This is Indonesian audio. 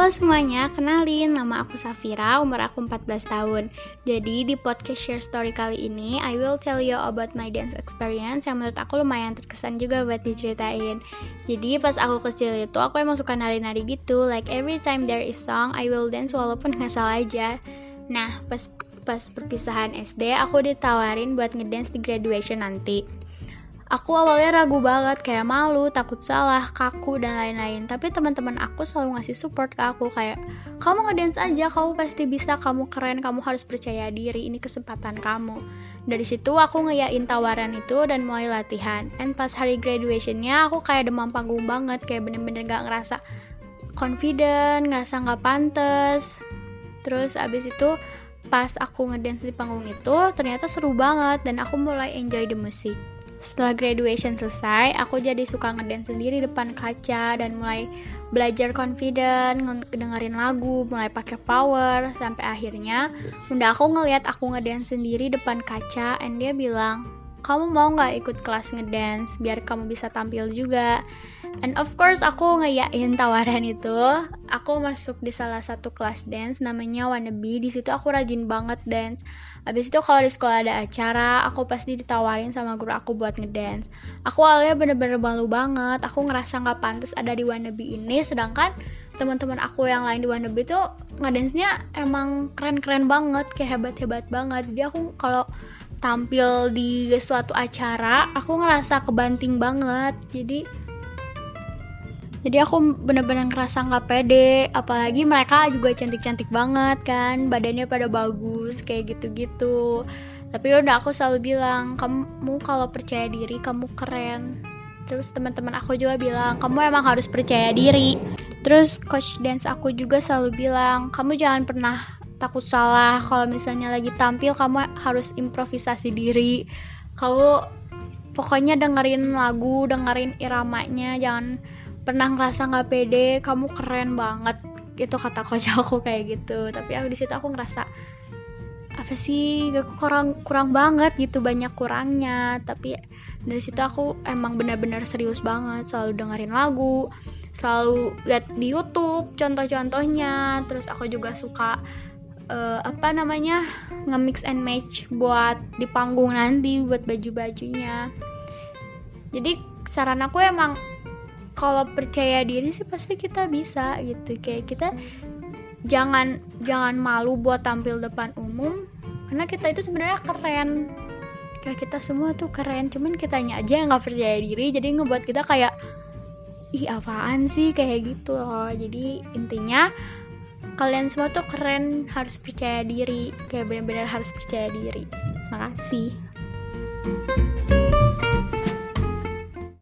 Halo semuanya, kenalin nama aku Safira, umur aku 14 tahun. Jadi di podcast Share Story kali ini, I will tell you about my dance experience yang menurut aku lumayan terkesan juga buat diceritain. Jadi pas aku kecil itu aku emang suka nari-nari gitu, like every time there is song, I will dance walaupun nggak salah aja. Nah, pas pas perpisahan SD, aku ditawarin buat ngedance di graduation nanti. Aku awalnya ragu banget, kayak malu, takut salah, kaku, dan lain-lain. Tapi teman-teman aku selalu ngasih support ke aku, kayak kamu ngedance aja, kamu pasti bisa, kamu keren, kamu harus percaya diri, ini kesempatan kamu. Dari situ aku ngeyain tawaran itu dan mulai latihan. And pas hari graduationnya, aku kayak demam panggung banget, kayak bener-bener gak ngerasa confident, ngerasa gak pantes. Terus abis itu pas aku ngedance di panggung itu ternyata seru banget dan aku mulai enjoy the music. Setelah graduation selesai, aku jadi suka ngedance sendiri depan kaca dan mulai belajar confident, dengerin lagu, mulai pakai power, sampai akhirnya bunda aku ngeliat aku ngedance sendiri depan kaca, and dia bilang, kamu mau nggak ikut kelas ngedance biar kamu bisa tampil juga? And of course aku ngeyain tawaran itu. Aku masuk di salah satu kelas dance namanya Wannabe. Di situ aku rajin banget dance. Abis itu kalau di sekolah ada acara, aku pasti ditawarin sama guru aku buat ngedance. Aku awalnya bener-bener malu banget. Aku ngerasa nggak pantas ada di Wannabe ini, sedangkan teman-teman aku yang lain di Wannabe itu ngedance-nya emang keren-keren banget, kayak hebat-hebat banget. Jadi aku kalau tampil di suatu acara, aku ngerasa kebanting banget. Jadi jadi aku bener-bener ngerasa nggak pede apalagi mereka juga cantik-cantik banget kan badannya pada bagus kayak gitu-gitu. Tapi udah aku selalu bilang kamu kalau percaya diri kamu keren. Terus teman-teman aku juga bilang kamu emang harus percaya diri. Terus coach dance aku juga selalu bilang kamu jangan pernah takut salah kalau misalnya lagi tampil kamu harus improvisasi diri. Kamu pokoknya dengerin lagu dengerin iramanya jangan pernah ngerasa nggak pede kamu keren banget itu kata coach aku kayak gitu. Tapi aku di situ aku ngerasa apa sih kurang kurang banget gitu banyak kurangnya. Tapi dari situ aku emang benar-benar serius banget selalu dengerin lagu selalu lihat di YouTube contoh-contohnya. Terus aku juga suka uh, apa namanya nge-mix and match buat di panggung nanti buat baju-bajunya. Jadi saran aku emang kalau percaya diri sih pasti kita bisa gitu. Kayak kita jangan jangan malu buat tampil depan umum karena kita itu sebenarnya keren. Kayak kita semua tuh keren cuman kitanya aja yang nggak percaya diri jadi ngebuat kita kayak ih apaan sih? Kayak gitu loh. Jadi intinya kalian semua tuh keren harus percaya diri. Kayak benar-benar harus percaya diri. Makasih. thank you